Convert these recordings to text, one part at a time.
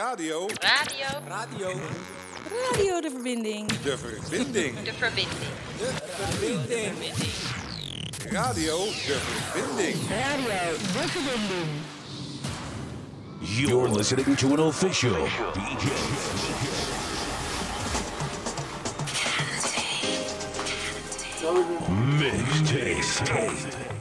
Radio. Radio. Radio. Radio de verbinding. De verbinding. De verbinding. De verbinding. Radio de verbinding. Radio de verbinding. You're listening to an official DJ. Mixtape.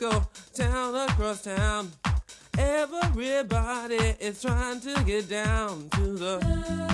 go town across town. Everybody is trying to get down to the.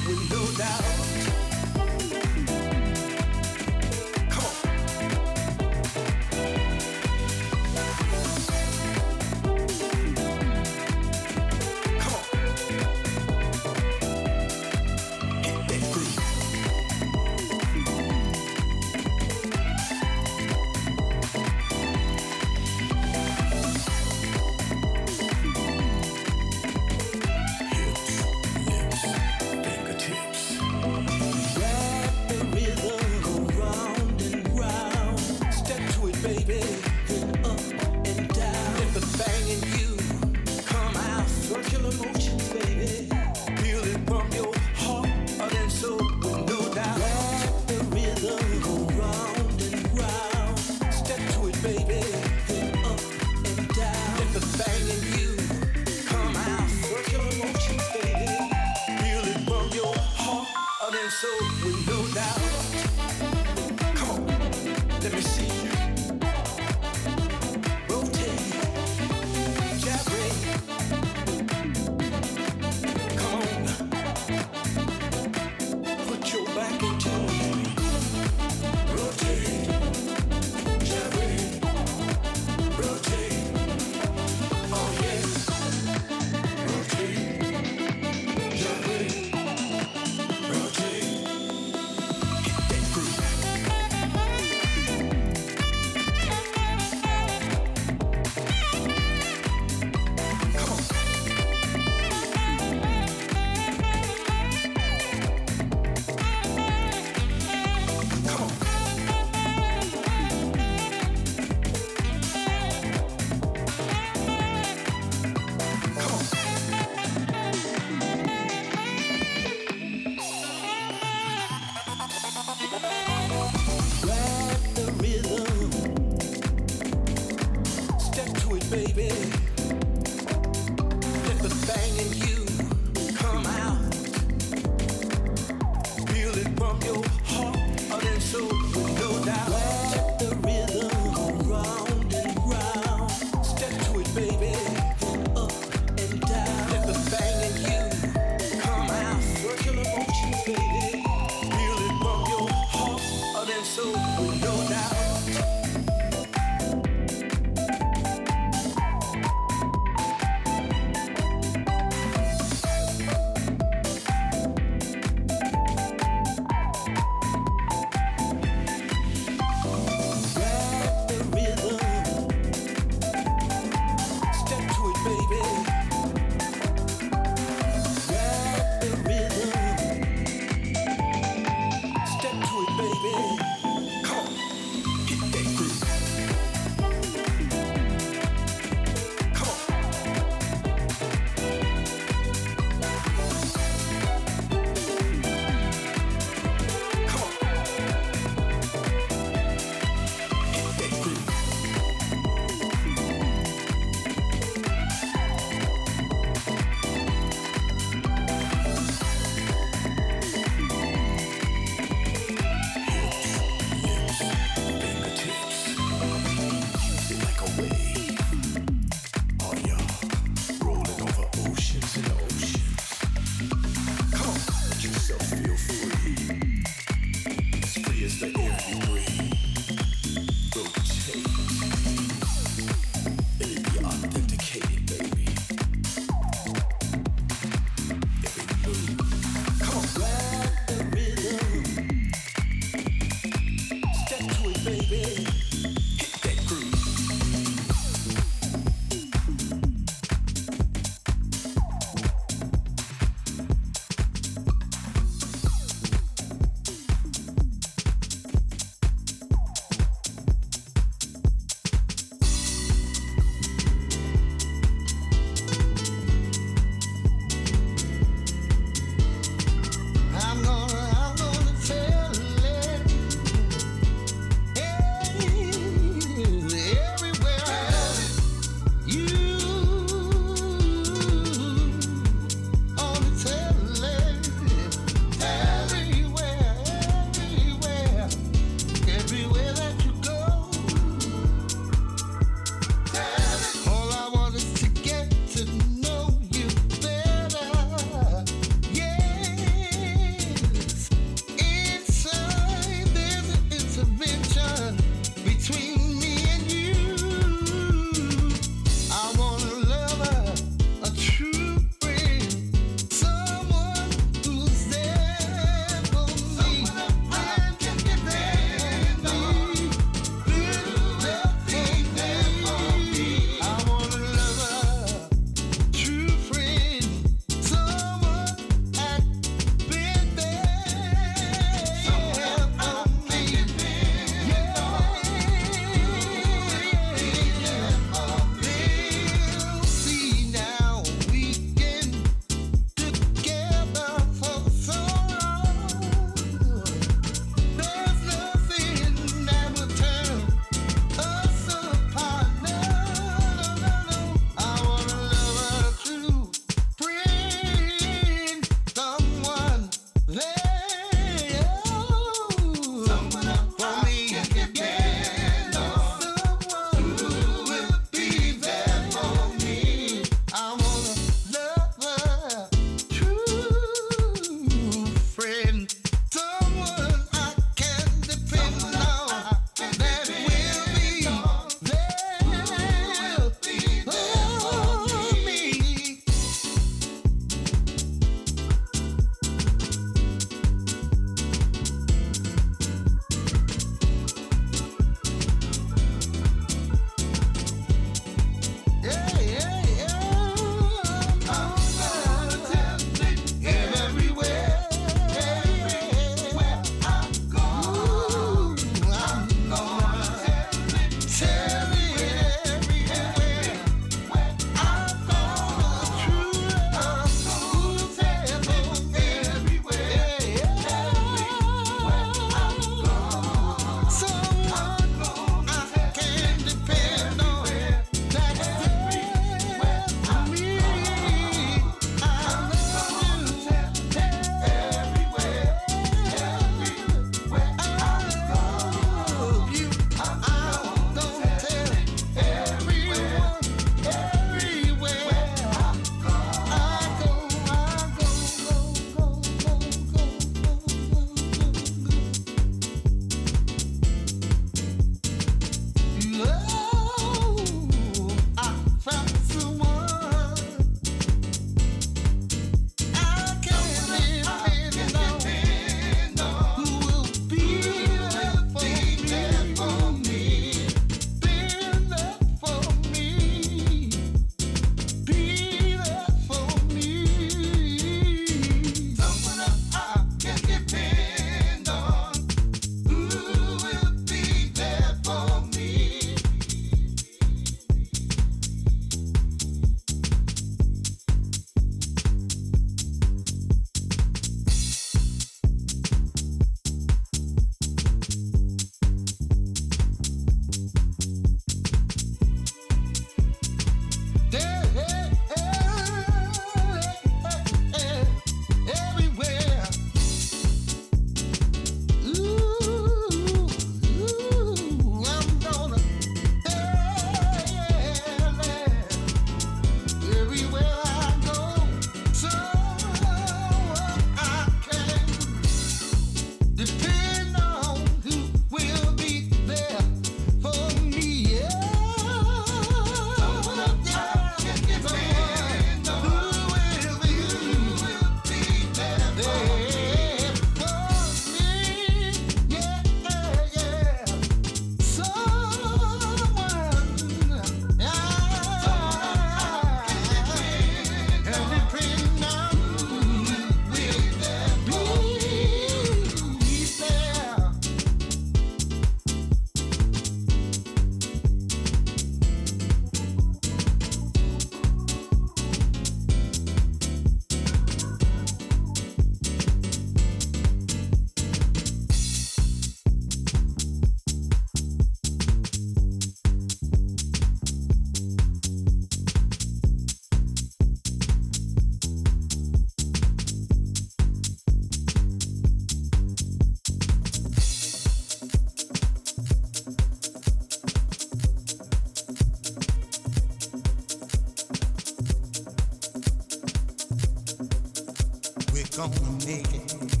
gonna make it.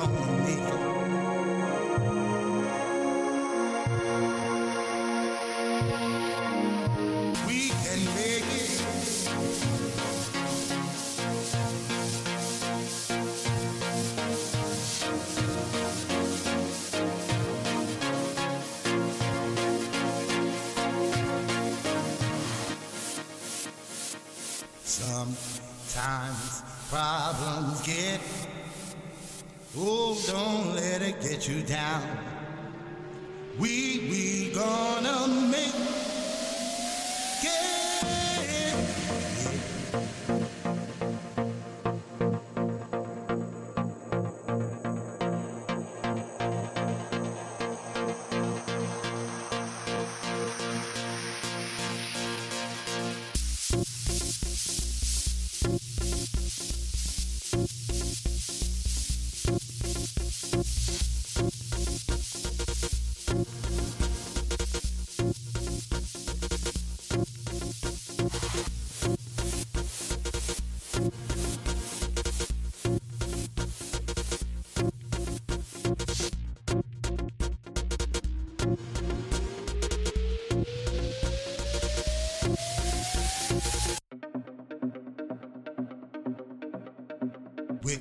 We can make it. Sometimes problems get Oh, don't let it get you down.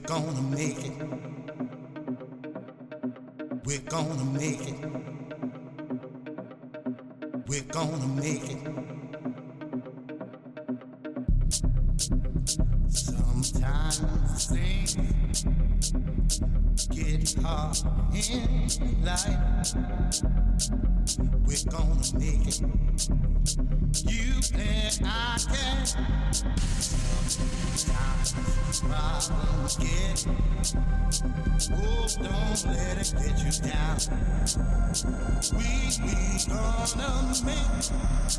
gonna make it. We're gonna make it. We're gonna make it. In. We're gonna make it. You and I can. Problems. Oh, don't let it get you down. We gonna make it.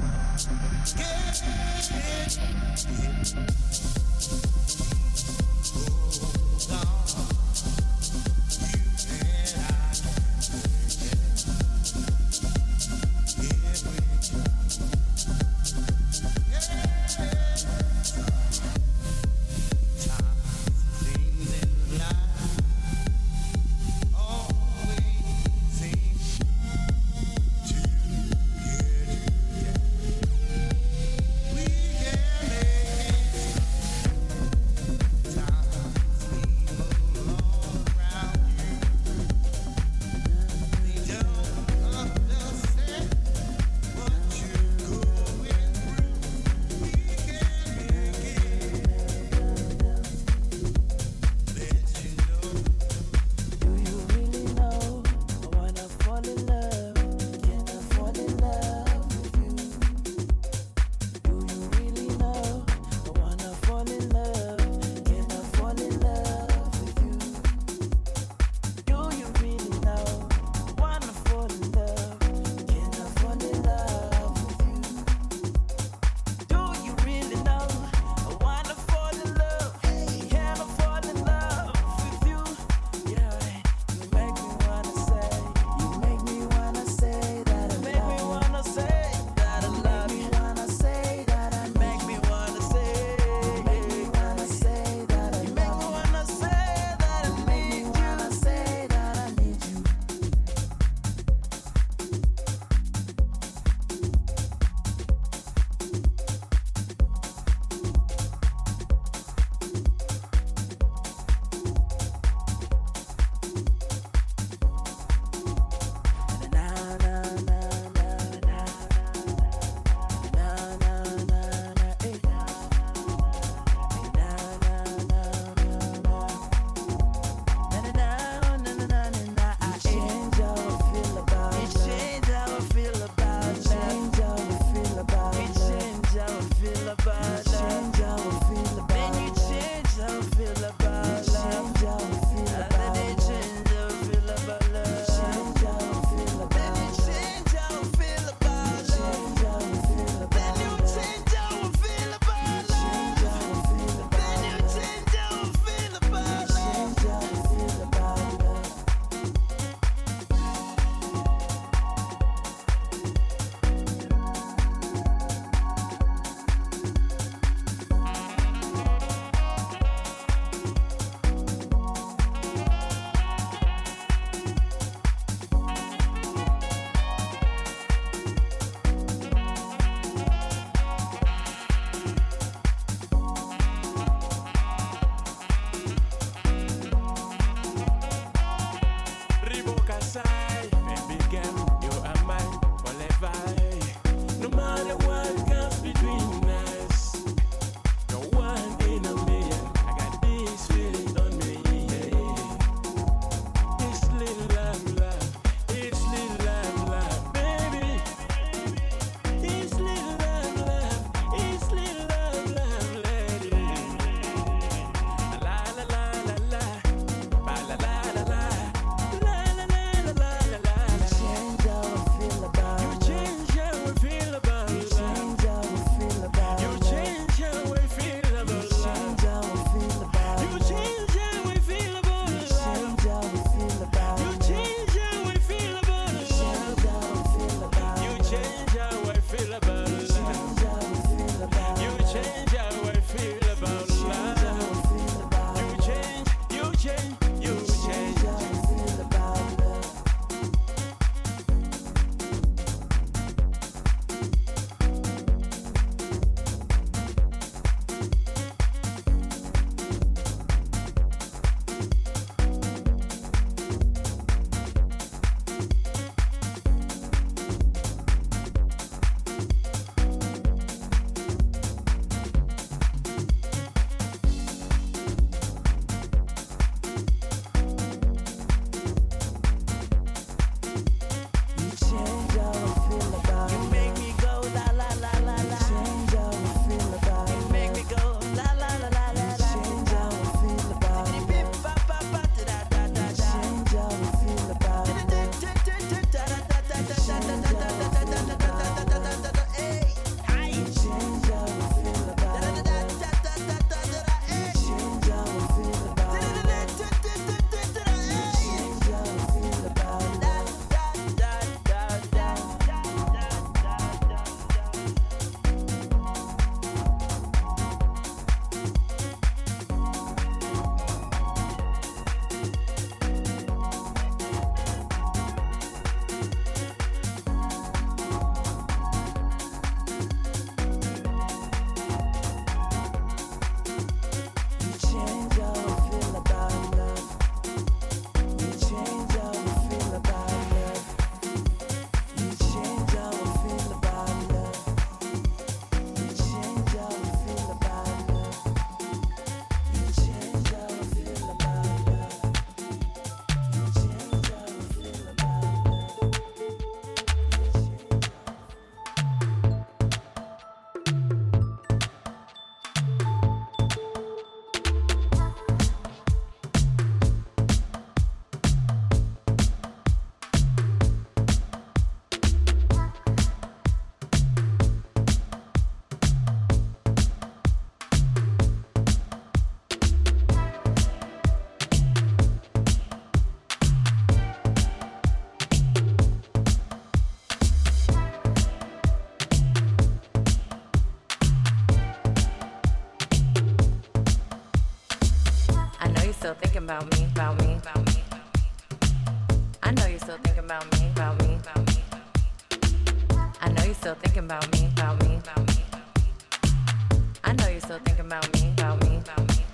Still thinking about me, about me, about me.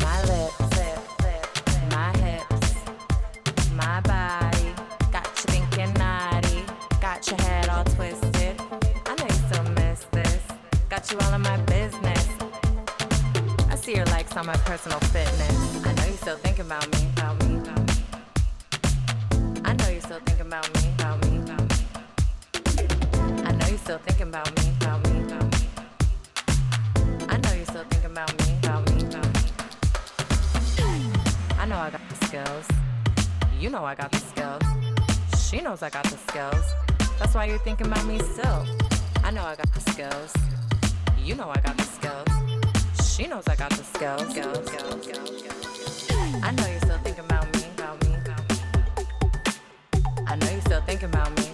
My lips, lip, lip, my hips, my body. Got you thinking naughty, got your head all twisted. I know you still miss this. Got you all in my business. I see your likes on my personal fitness. I know you still thinking about me, about me, about me. I know you still thinking about me, about me, about me. I know you still thinking about me, about me. About me, about me, about me. I know I got the skills. You know I got the skills. She knows I got the skills. That's why you're thinking about me still. I know I got the skills. You know I got the skills. She knows I got the skills. skills, skills, skills, skills. I know you're still thinking about me, about me, about me. I know you're still thinking about me, about me,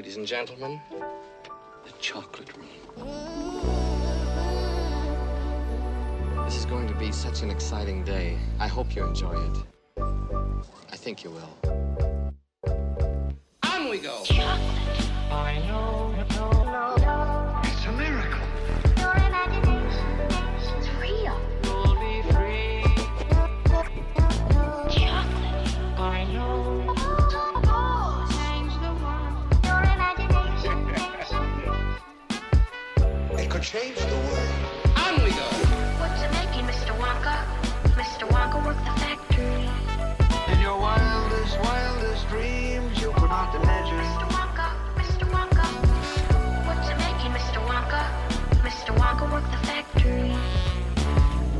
Ladies and gentlemen, the chocolate room. This is going to be such an exciting day. I hope you enjoy it. I think you will. On we go. I know, It could change the world. On we go. What's it making, Mr. Wonka? Mr. Wonka work the factory. In your wildest, wildest dreams, you could not imagine. Mr. Wonka, Mr. Wonka. What's it making, Mr. Wonka? Mr. Wonka work the factory.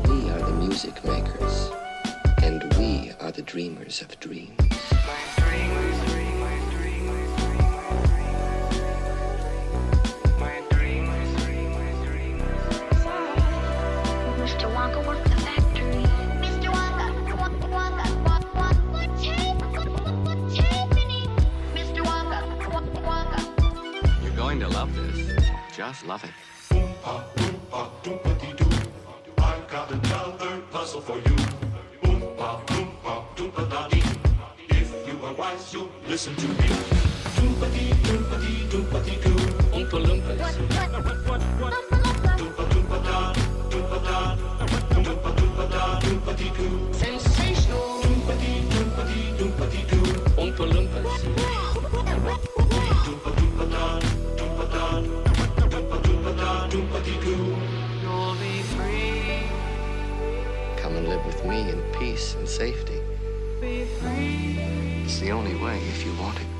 We are the music makers, and we are the dreamers of dreams. My dream, Just love it. I've got another puzzle for you. Oompa, loompa, doompa da dee. If you are wise, you'll listen to me. Doompa dee, doompa dee, doompa dee doo. Oompa Loompas. Doompa free, Come and live with me in peace and safety. It's the only way if you want it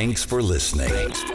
Thanks for listening. Thanks